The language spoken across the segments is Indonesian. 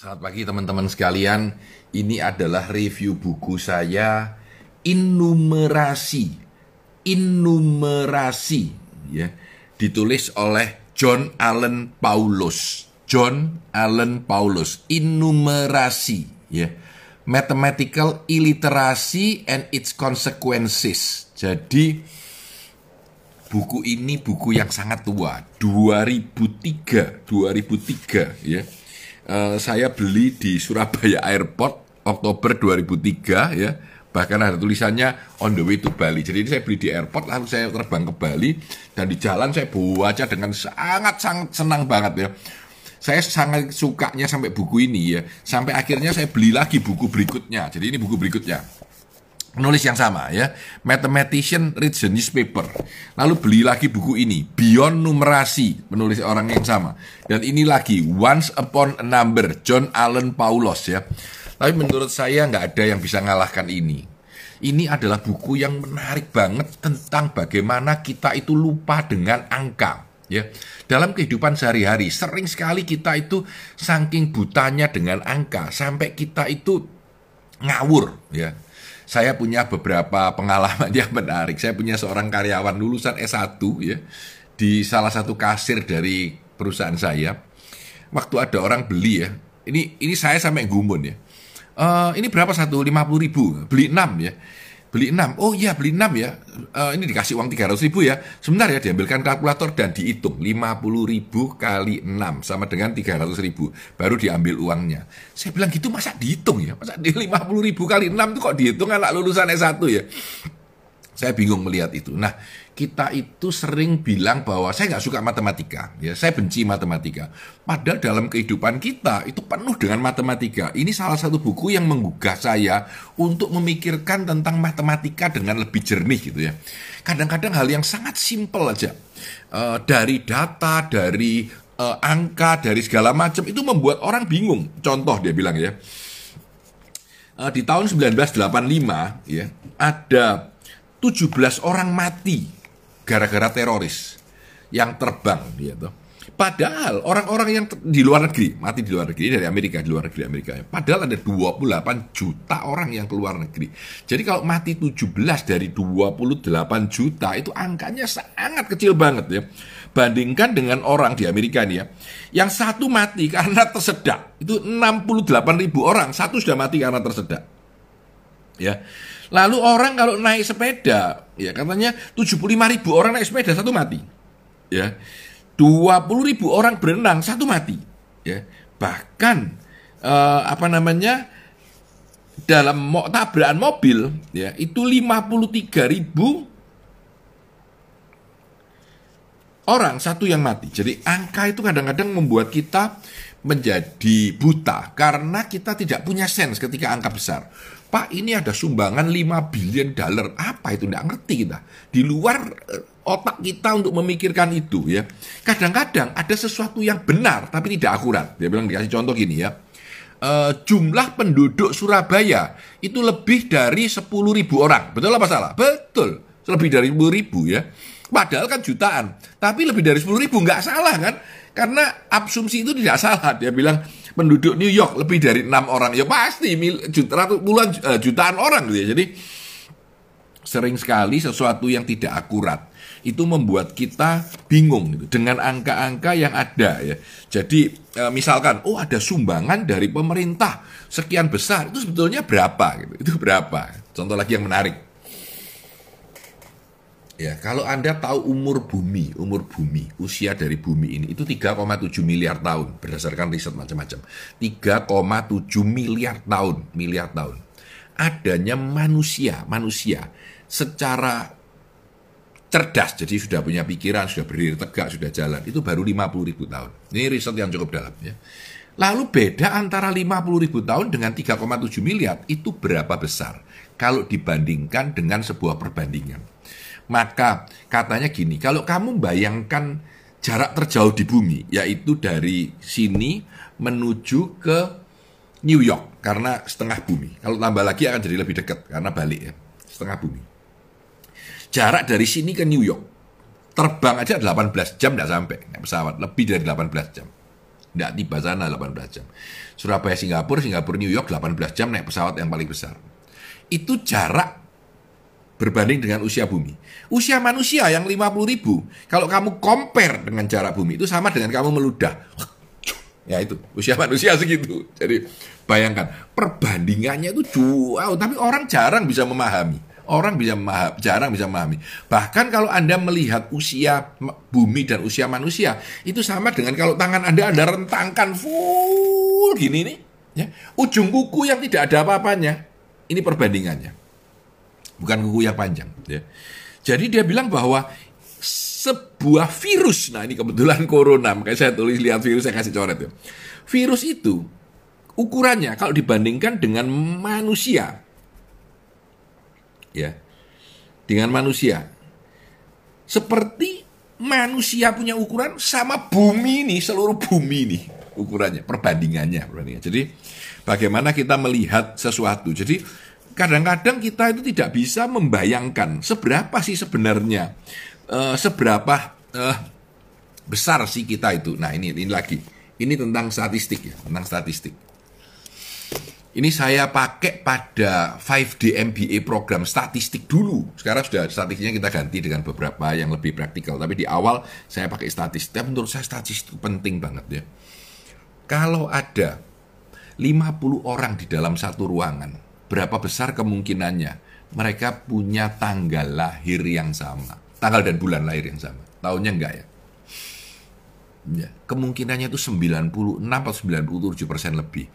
Selamat pagi teman-teman sekalian. Ini adalah review buku saya Innumerasi. Innumerasi ya. Ditulis oleh John Allen Paulus. John Allen Paulus. Innumerasi ya. Mathematical illiteracy and its consequences. Jadi buku ini buku yang sangat tua, 2003, 2003 ya uh, saya beli di Surabaya Airport Oktober 2003 ya bahkan ada tulisannya on the way to Bali. Jadi ini saya beli di airport lalu saya terbang ke Bali dan di jalan saya baca dengan sangat sangat senang banget ya. Saya sangat sukanya sampai buku ini ya. Sampai akhirnya saya beli lagi buku berikutnya. Jadi ini buku berikutnya penulis yang sama ya, Mathematician reads the newspaper. Lalu beli lagi buku ini, Beyond Numerasi, penulis orang yang sama. Dan ini lagi, Once Upon a Number, John Allen Paulos ya. Tapi menurut saya nggak ada yang bisa ngalahkan ini. Ini adalah buku yang menarik banget tentang bagaimana kita itu lupa dengan angka. Ya, dalam kehidupan sehari-hari sering sekali kita itu saking butanya dengan angka sampai kita itu ngawur ya saya punya beberapa pengalaman yang menarik. Saya punya seorang karyawan lulusan S1 ya di salah satu kasir dari perusahaan saya. Waktu ada orang beli ya, ini ini saya sampai gumun ya. Uh, ini berapa satu? 50 ribu, beli 6 ya beli 6. Oh iya beli 6 ya. Uh, ini dikasih uang 300 ribu ya. Sebentar ya diambilkan kalkulator dan dihitung. 50 ribu kali 6 sama dengan 300 ribu. Baru diambil uangnya. Saya bilang gitu masa dihitung ya? Masa di 50 ribu kali 6 itu kok dihitung anak lulusan S1 ya? Saya bingung melihat itu. Nah, kita itu sering bilang bahwa saya nggak suka matematika, ya saya benci matematika. Padahal dalam kehidupan kita itu penuh dengan matematika. Ini salah satu buku yang menggugah saya untuk memikirkan tentang matematika dengan lebih jernih gitu ya. Kadang-kadang hal yang sangat simpel aja uh, dari data, dari uh, angka, dari segala macam itu membuat orang bingung. Contoh dia bilang ya. Uh, di tahun 1985 ya ada 17 orang mati gara-gara teroris yang terbang gitu. Padahal orang-orang yang di luar negeri, mati di luar negeri dari Amerika, di luar negeri Amerika. Padahal ada 28 juta orang yang keluar negeri. Jadi kalau mati 17 dari 28 juta itu angkanya sangat kecil banget ya. Bandingkan dengan orang di Amerika nih ya. Yang satu mati karena tersedak. Itu 68 ribu orang, satu sudah mati karena tersedak. Ya. Lalu orang kalau naik sepeda, ya katanya 75 ribu orang naik sepeda satu mati. Ya. 20 ribu orang berenang satu mati. Ya. Bahkan eh, apa namanya dalam mo tabrakan mobil ya itu 53 ribu orang satu yang mati. Jadi angka itu kadang-kadang membuat kita menjadi buta karena kita tidak punya sense ketika angka besar. Pak ini ada sumbangan 5 billion dollar. Apa itu? Tidak ngerti kita. Di luar eh, otak kita untuk memikirkan itu ya. Kadang-kadang ada sesuatu yang benar tapi tidak akurat. Dia bilang dikasih contoh gini ya. Uh, jumlah penduduk Surabaya itu lebih dari 10 ribu orang. Betul apa salah? Betul. Lebih dari 10 ribu ya. Padahal kan jutaan. Tapi lebih dari 10 ribu nggak salah kan? Karena asumsi itu tidak salah. Dia bilang penduduk New York lebih dari enam orang. Ya pasti juta, puluhan uh, jutaan orang gitu ya. Jadi sering sekali sesuatu yang tidak akurat itu membuat kita bingung gitu dengan angka-angka yang ada ya. Jadi e, misalkan oh ada sumbangan dari pemerintah sekian besar itu sebetulnya berapa gitu. Itu berapa? Contoh lagi yang menarik. Ya, kalau Anda tahu umur bumi, umur bumi, usia dari bumi ini itu 3,7 miliar tahun berdasarkan riset macam-macam. 3,7 miliar tahun, miliar tahun. Adanya manusia, manusia secara cerdas, jadi sudah punya pikiran, sudah berdiri tegak, sudah jalan, itu baru 50 ribu tahun. Ini riset yang cukup dalam ya. Lalu beda antara 50 ribu tahun dengan 3,7 miliar itu berapa besar kalau dibandingkan dengan sebuah perbandingan. Maka katanya gini, kalau kamu bayangkan jarak terjauh di bumi, yaitu dari sini menuju ke New York, karena setengah bumi. Kalau tambah lagi akan jadi lebih dekat, karena balik ya, setengah bumi. Jarak dari sini ke New York, terbang aja 18 jam tidak sampai, naik pesawat, lebih dari 18 jam. Tidak tiba sana 18 jam. Surabaya Singapura, Singapura New York 18 jam naik pesawat yang paling besar. Itu jarak berbanding dengan usia bumi. Usia manusia yang 50 ribu, kalau kamu compare dengan jarak bumi, itu sama dengan kamu meludah. Ya itu, usia manusia segitu. Jadi bayangkan, perbandingannya itu jauh, tapi orang jarang bisa memahami. Orang bisa memahami, jarang bisa memahami. Bahkan kalau Anda melihat usia bumi dan usia manusia, itu sama dengan kalau tangan Anda Anda rentangkan full gini nih. Ya. Ujung kuku yang tidak ada apa-apanya. Ini perbandingannya bukan kuku yang panjang. Ya. Jadi dia bilang bahwa sebuah virus, nah ini kebetulan corona, makanya saya tulis lihat virus saya kasih coret ya. Virus itu ukurannya kalau dibandingkan dengan manusia, ya, dengan manusia, seperti manusia punya ukuran sama bumi ini, seluruh bumi ini ukurannya, perbandingannya, perbandingannya. Jadi bagaimana kita melihat sesuatu. Jadi kadang-kadang kita itu tidak bisa membayangkan seberapa sih sebenarnya uh, seberapa uh, besar sih kita itu. Nah ini ini lagi, ini tentang statistik ya, tentang statistik. Ini saya pakai pada 5D MBA program statistik dulu. Sekarang sudah statistiknya kita ganti dengan beberapa yang lebih praktikal. Tapi di awal saya pakai statistik. Tapi menurut saya statistik itu penting banget ya. Kalau ada 50 orang di dalam satu ruangan, berapa besar kemungkinannya mereka punya tanggal lahir yang sama. Tanggal dan bulan lahir yang sama. Tahunnya enggak ya? ya kemungkinannya itu 96 atau 97 persen lebih.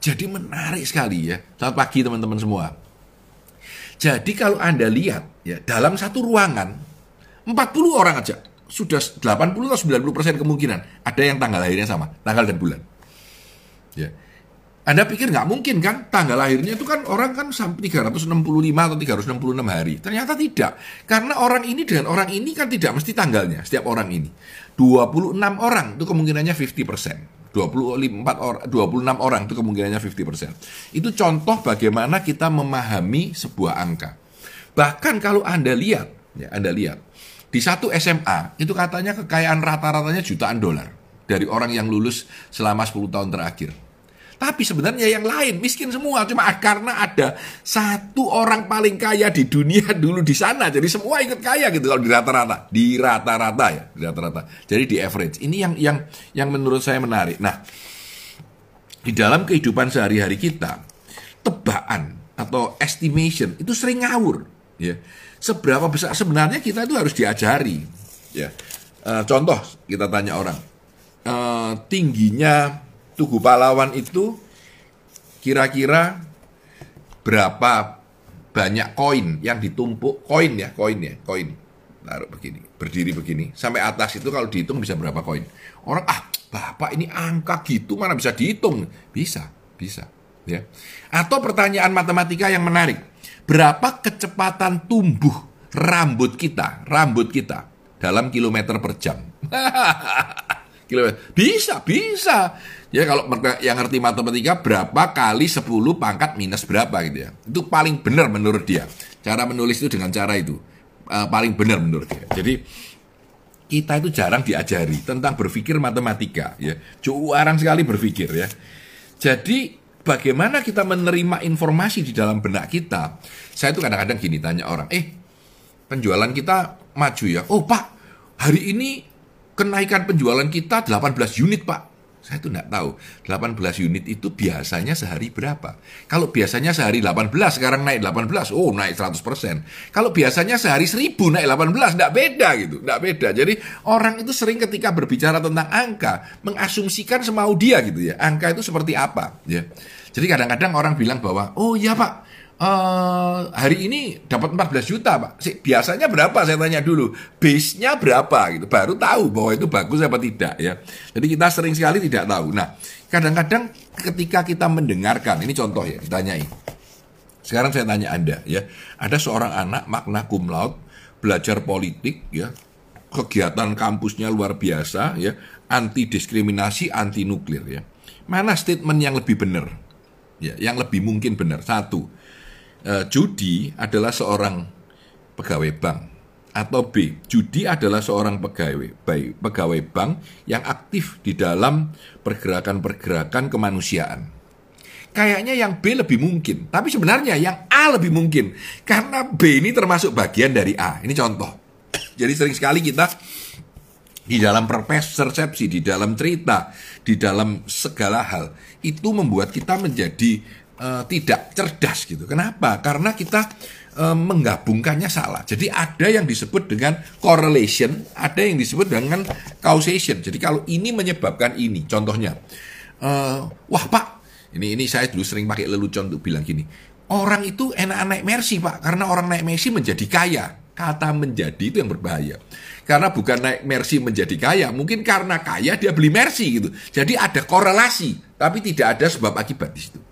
Jadi menarik sekali ya. Selamat pagi teman-teman semua. Jadi kalau Anda lihat ya dalam satu ruangan 40 orang aja sudah 80 atau 90 persen kemungkinan ada yang tanggal lahirnya sama, tanggal dan bulan. Ya. Anda pikir nggak mungkin kan tanggal lahirnya itu kan orang kan sampai 365 atau 366 hari. Ternyata tidak. Karena orang ini dengan orang ini kan tidak mesti tanggalnya setiap orang ini. 26 orang itu kemungkinannya 50%. 24 orang 26 orang itu kemungkinannya 50%. Itu contoh bagaimana kita memahami sebuah angka. Bahkan kalau Anda lihat, ya Anda lihat di satu SMA itu katanya kekayaan rata-ratanya jutaan dolar dari orang yang lulus selama 10 tahun terakhir. Tapi sebenarnya yang lain miskin semua cuma karena ada satu orang paling kaya di dunia dulu di sana. Jadi semua ikut kaya gitu kalau di rata-rata, di rata-rata ya, di rata-rata. Jadi di average. Ini yang yang yang menurut saya menarik. Nah, di dalam kehidupan sehari-hari kita, tebakan atau estimation itu sering ngawur, ya. Seberapa besar sebenarnya kita itu harus diajari, ya. Uh, contoh kita tanya orang, uh, tingginya Tugu Pahlawan itu kira-kira berapa banyak koin yang ditumpuk? Koin ya koin ya koin. Taruh begini berdiri begini. Sampai atas itu kalau dihitung bisa berapa koin? Orang ah bapak ini angka gitu mana bisa dihitung? Bisa bisa ya. Atau pertanyaan matematika yang menarik. Berapa kecepatan tumbuh rambut kita rambut kita dalam kilometer per jam? Bisa bisa Ya kalau yang ngerti matematika berapa kali 10 pangkat minus berapa gitu ya. Itu paling benar menurut dia. Cara menulis itu dengan cara itu. Uh, paling benar menurut dia. Jadi kita itu jarang diajari tentang berpikir matematika ya. Jarang sekali berpikir ya. Jadi bagaimana kita menerima informasi di dalam benak kita? Saya itu kadang-kadang gini tanya orang, "Eh, penjualan kita maju ya?" "Oh, Pak, hari ini kenaikan penjualan kita 18 unit, Pak." Saya itu tidak tahu. 18 unit itu biasanya sehari berapa? Kalau biasanya sehari 18, sekarang naik 18, oh naik 100%. Kalau biasanya sehari 1000 naik 18, tidak beda gitu. Tidak beda. Jadi orang itu sering ketika berbicara tentang angka, mengasumsikan semau dia gitu ya. Angka itu seperti apa ya. Jadi kadang-kadang orang bilang bahwa, oh iya pak, Uh, hari ini dapat 14 juta pak. Biasanya berapa? Saya tanya dulu. Base-nya berapa gitu? Baru tahu bahwa itu bagus apa tidak ya. Jadi kita sering sekali tidak tahu. Nah kadang-kadang ketika kita mendengarkan ini contoh ya ditanyai. Sekarang saya tanya anda ya. Ada seorang anak makna cum laude belajar politik ya. Kegiatan kampusnya luar biasa ya. Anti diskriminasi anti nuklir ya. Mana statement yang lebih benar? Ya yang lebih mungkin benar? Satu uh, Judi adalah seorang pegawai bank Atau B, judi adalah seorang pegawai, baik pegawai bank yang aktif di dalam pergerakan-pergerakan kemanusiaan. Kayaknya yang B lebih mungkin, tapi sebenarnya yang A lebih mungkin karena B ini termasuk bagian dari A. Ini contoh. Jadi sering sekali kita di dalam persepsi, di dalam cerita, di dalam segala hal itu membuat kita menjadi uh, tidak cerdas gitu. Kenapa? Karena kita uh, menggabungkannya salah. Jadi ada yang disebut dengan correlation, ada yang disebut dengan causation. Jadi kalau ini menyebabkan ini, contohnya, uh, wah pak, ini ini saya dulu sering pakai lelucon untuk bilang gini, orang itu enak naik mercy pak, karena orang naik mercy menjadi kaya. Kata menjadi itu yang berbahaya. Karena bukan naik Mercy menjadi kaya, mungkin karena kaya dia beli Mercy gitu. Jadi ada korelasi, tapi tidak ada sebab akibat di situ.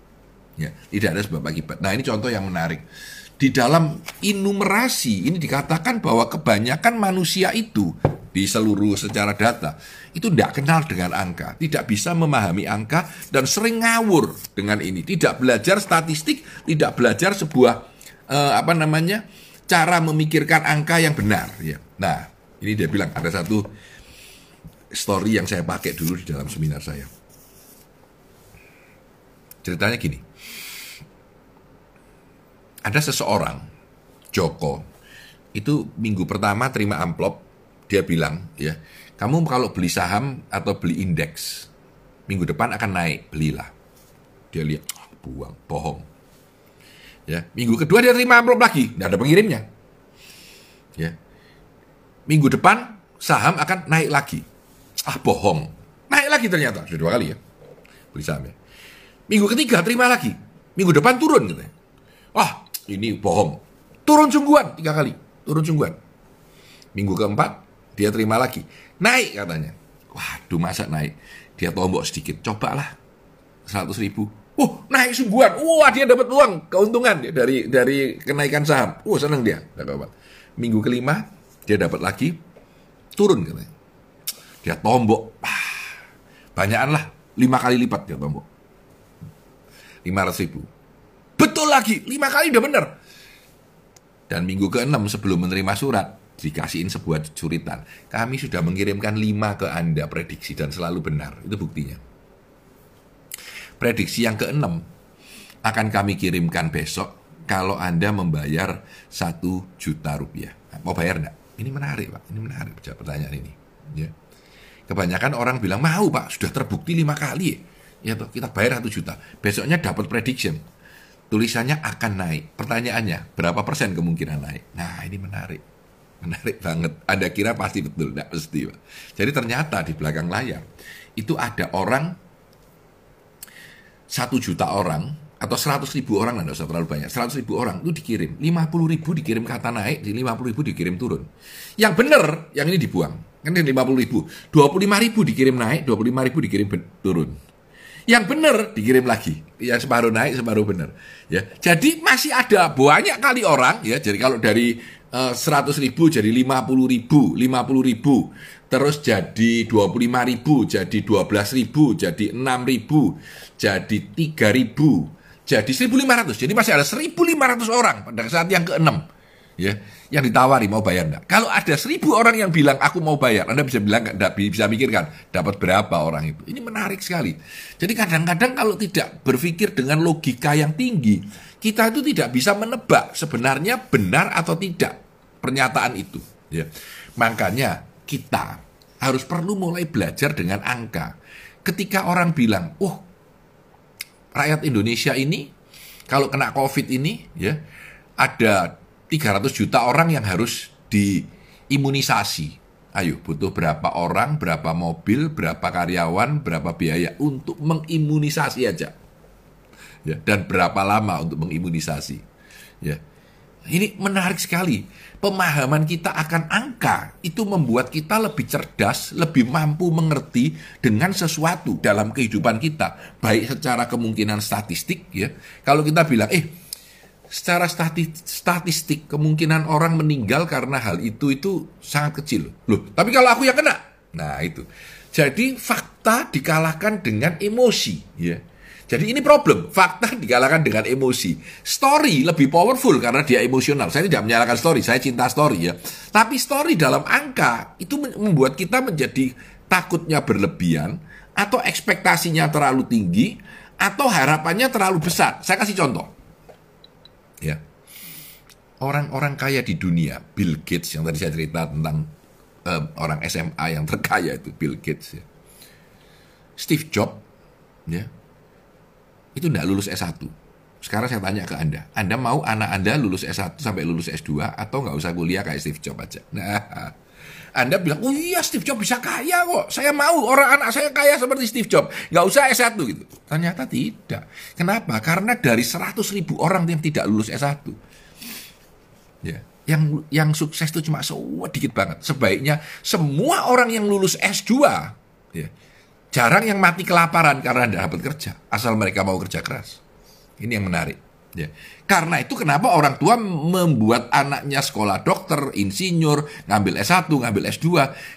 Ya, tidak ada sebab akibat. Nah, ini contoh yang menarik. Di dalam inumerasi ini dikatakan bahwa kebanyakan manusia itu di seluruh secara data itu tidak kenal dengan angka, tidak bisa memahami angka dan sering ngawur dengan ini, tidak belajar statistik, tidak belajar sebuah uh, apa namanya cara memikirkan angka yang benar. Ya. Nah, ini dia bilang ada satu story yang saya pakai dulu di dalam seminar saya. Ceritanya gini. Ada seseorang, Joko, itu minggu pertama terima amplop, dia bilang, ya, kamu kalau beli saham atau beli indeks, minggu depan akan naik, belilah. Dia lihat, oh, buang, bohong. Ya, minggu kedua dia terima amplop lagi, tidak ada pengirimnya. Ya, minggu depan saham akan naik lagi. Ah bohong. Naik lagi ternyata. Sudah dua kali ya. Beli saham ya. Minggu ketiga terima lagi. Minggu depan turun gitu. Wah ini bohong. Turun sungguhan tiga kali. Turun sungguhan. Minggu keempat dia terima lagi. Naik katanya. Waduh masa naik. Dia tombok sedikit. Cobalah. 100 ribu. Uh, naik sungguhan. Wah, dia dapat uang, keuntungan dari dari kenaikan saham. Wah, senang dia. Minggu kelima, dia dapat lagi, turun katanya. Dia tombok, ah, banyakan lah, lima kali lipat dia tombok. lima ratus ribu. Betul lagi, lima kali udah bener. Dan minggu ke-6 sebelum menerima surat, dikasihin sebuah curitan. Kami sudah mengirimkan lima ke Anda prediksi dan selalu benar. Itu buktinya. Prediksi yang ke-6 akan kami kirimkan besok kalau Anda membayar satu juta rupiah. Mau bayar enggak? Ini menarik Pak, ini menarik pertanyaan ini. Ya. Kebanyakan orang bilang mau Pak, sudah terbukti lima kali ya. toh, kita bayar satu juta. Besoknya dapat prediction. Tulisannya akan naik. Pertanyaannya, berapa persen kemungkinan naik? Nah, ini menarik. Menarik banget. Anda kira pasti betul, tidak pasti. Jadi ternyata di belakang layar itu ada orang satu juta orang atau 100 ribu orang, tidak usah terlalu banyak, 100 ribu orang itu dikirim, 50 ribu dikirim kata naik, 50 ribu dikirim turun. Yang benar, yang ini dibuang. Kan 50 ribu, 25 ribu dikirim naik, 25 ribu dikirim turun. Yang benar dikirim lagi, yang separuh naik, separuh benar. Ya, jadi masih ada banyak kali orang, ya. Jadi kalau dari eh, 100 ribu jadi 50 ribu, 50 ribu, terus jadi 25 ribu, jadi 12 ribu, jadi 6 ribu, jadi 3 ribu, jadi 1.500. Jadi masih ada 1.500 orang pada saat yang ke-6 ya yang ditawari mau bayar enggak. Kalau ada 1.000 orang yang bilang aku mau bayar, Anda bisa bilang enggak bisa mikirkan dapat berapa orang itu. Ini menarik sekali. Jadi kadang-kadang kalau tidak berpikir dengan logika yang tinggi, kita itu tidak bisa menebak sebenarnya benar atau tidak pernyataan itu, ya. Makanya kita harus perlu mulai belajar dengan angka. Ketika orang bilang, "Oh, rakyat Indonesia ini kalau kena COVID ini ya ada 300 juta orang yang harus diimunisasi. Ayo, butuh berapa orang, berapa mobil, berapa karyawan, berapa biaya untuk mengimunisasi aja. Ya, dan berapa lama untuk mengimunisasi. Ya. Ini menarik sekali pemahaman kita akan angka itu membuat kita lebih cerdas, lebih mampu mengerti dengan sesuatu dalam kehidupan kita, baik secara kemungkinan statistik ya. Kalau kita bilang, eh secara statistik kemungkinan orang meninggal karena hal itu itu sangat kecil. Loh, tapi kalau aku yang kena. Nah, itu. Jadi fakta dikalahkan dengan emosi ya. Jadi ini problem. Fakta dikalahkan dengan emosi. Story lebih powerful karena dia emosional. Saya tidak menyalahkan story, saya cinta story ya. Tapi story dalam angka itu membuat kita menjadi takutnya berlebihan atau ekspektasinya terlalu tinggi atau harapannya terlalu besar. Saya kasih contoh. Ya. Orang-orang kaya di dunia, Bill Gates yang tadi saya cerita tentang um, orang SMA yang terkaya itu Bill Gates ya. Steve Jobs ya itu tidak lulus S1. Sekarang saya tanya ke Anda, Anda mau anak Anda lulus S1 sampai lulus S2 atau nggak usah kuliah kayak Steve Jobs aja? Nah, Anda bilang, oh iya Steve Jobs bisa kaya kok, saya mau orang anak saya kaya seperti Steve Jobs, nggak usah S1 gitu. Ternyata tidak. Kenapa? Karena dari 100 ribu orang yang tidak lulus S1, ya, yang yang sukses itu cuma sedikit banget. Sebaiknya semua orang yang lulus S2, ya, Jarang yang mati kelaparan karena tidak dapat kerja, asal mereka mau kerja keras. Ini yang menarik. Ya. Karena itu kenapa orang tua membuat anaknya sekolah dokter, insinyur, ngambil S1, ngambil S2.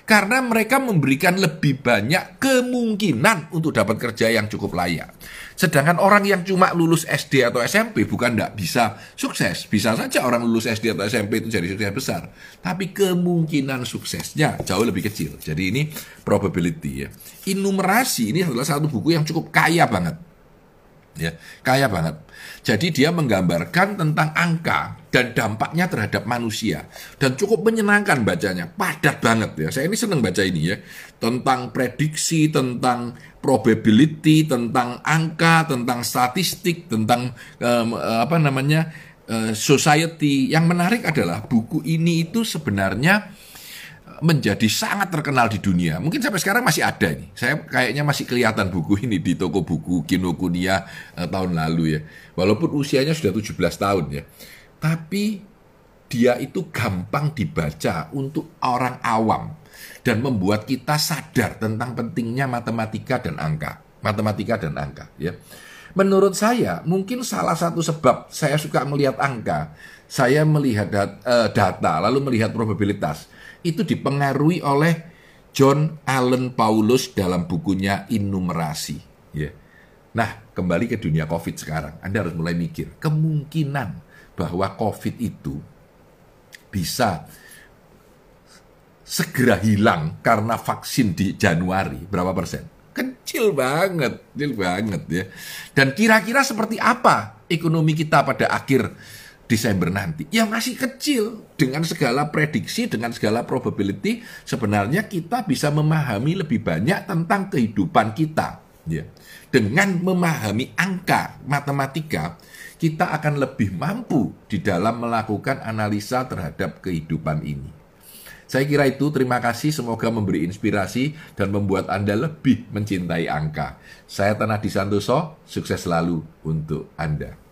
Karena mereka memberikan lebih banyak kemungkinan untuk dapat kerja yang cukup layak. Sedangkan orang yang cuma lulus SD atau SMP bukan tidak bisa sukses. Bisa saja orang lulus SD atau SMP itu jadi sukses besar. Tapi kemungkinan suksesnya jauh lebih kecil. Jadi ini probability ya. Inumerasi ini adalah satu buku yang cukup kaya banget. Ya, kaya banget. Jadi dia menggambarkan tentang angka dan dampaknya terhadap manusia dan cukup menyenangkan bacanya, padat banget ya. Saya ini senang baca ini ya. Tentang prediksi, tentang probability, tentang angka, tentang statistik, tentang um, apa namanya uh, society. Yang menarik adalah buku ini itu sebenarnya menjadi sangat terkenal di dunia. Mungkin sampai sekarang masih ada nih. Saya kayaknya masih kelihatan buku ini di toko buku Kinokuniya uh, tahun lalu ya. Walaupun usianya sudah 17 tahun ya. Tapi dia itu gampang dibaca untuk orang awam dan membuat kita sadar tentang pentingnya matematika dan angka. Matematika dan angka, ya. Menurut saya, mungkin salah satu sebab saya suka melihat angka, saya melihat eh, data, lalu melihat probabilitas, itu dipengaruhi oleh John Allen Paulus dalam bukunya Innumerasi. Ya. Nah, kembali ke dunia COVID sekarang, Anda harus mulai mikir kemungkinan bahwa COVID itu bisa segera hilang karena vaksin di Januari berapa persen? Kecil banget, kecil banget ya. Dan kira-kira seperti apa ekonomi kita pada akhir Desember nanti? Ya masih kecil dengan segala prediksi, dengan segala probability sebenarnya kita bisa memahami lebih banyak tentang kehidupan kita. Ya. Dengan memahami angka matematika, kita akan lebih mampu di dalam melakukan analisa terhadap kehidupan ini. Saya kira itu terima kasih semoga memberi inspirasi dan membuat Anda lebih mencintai angka. Saya Tanah Disantoso, sukses selalu untuk Anda.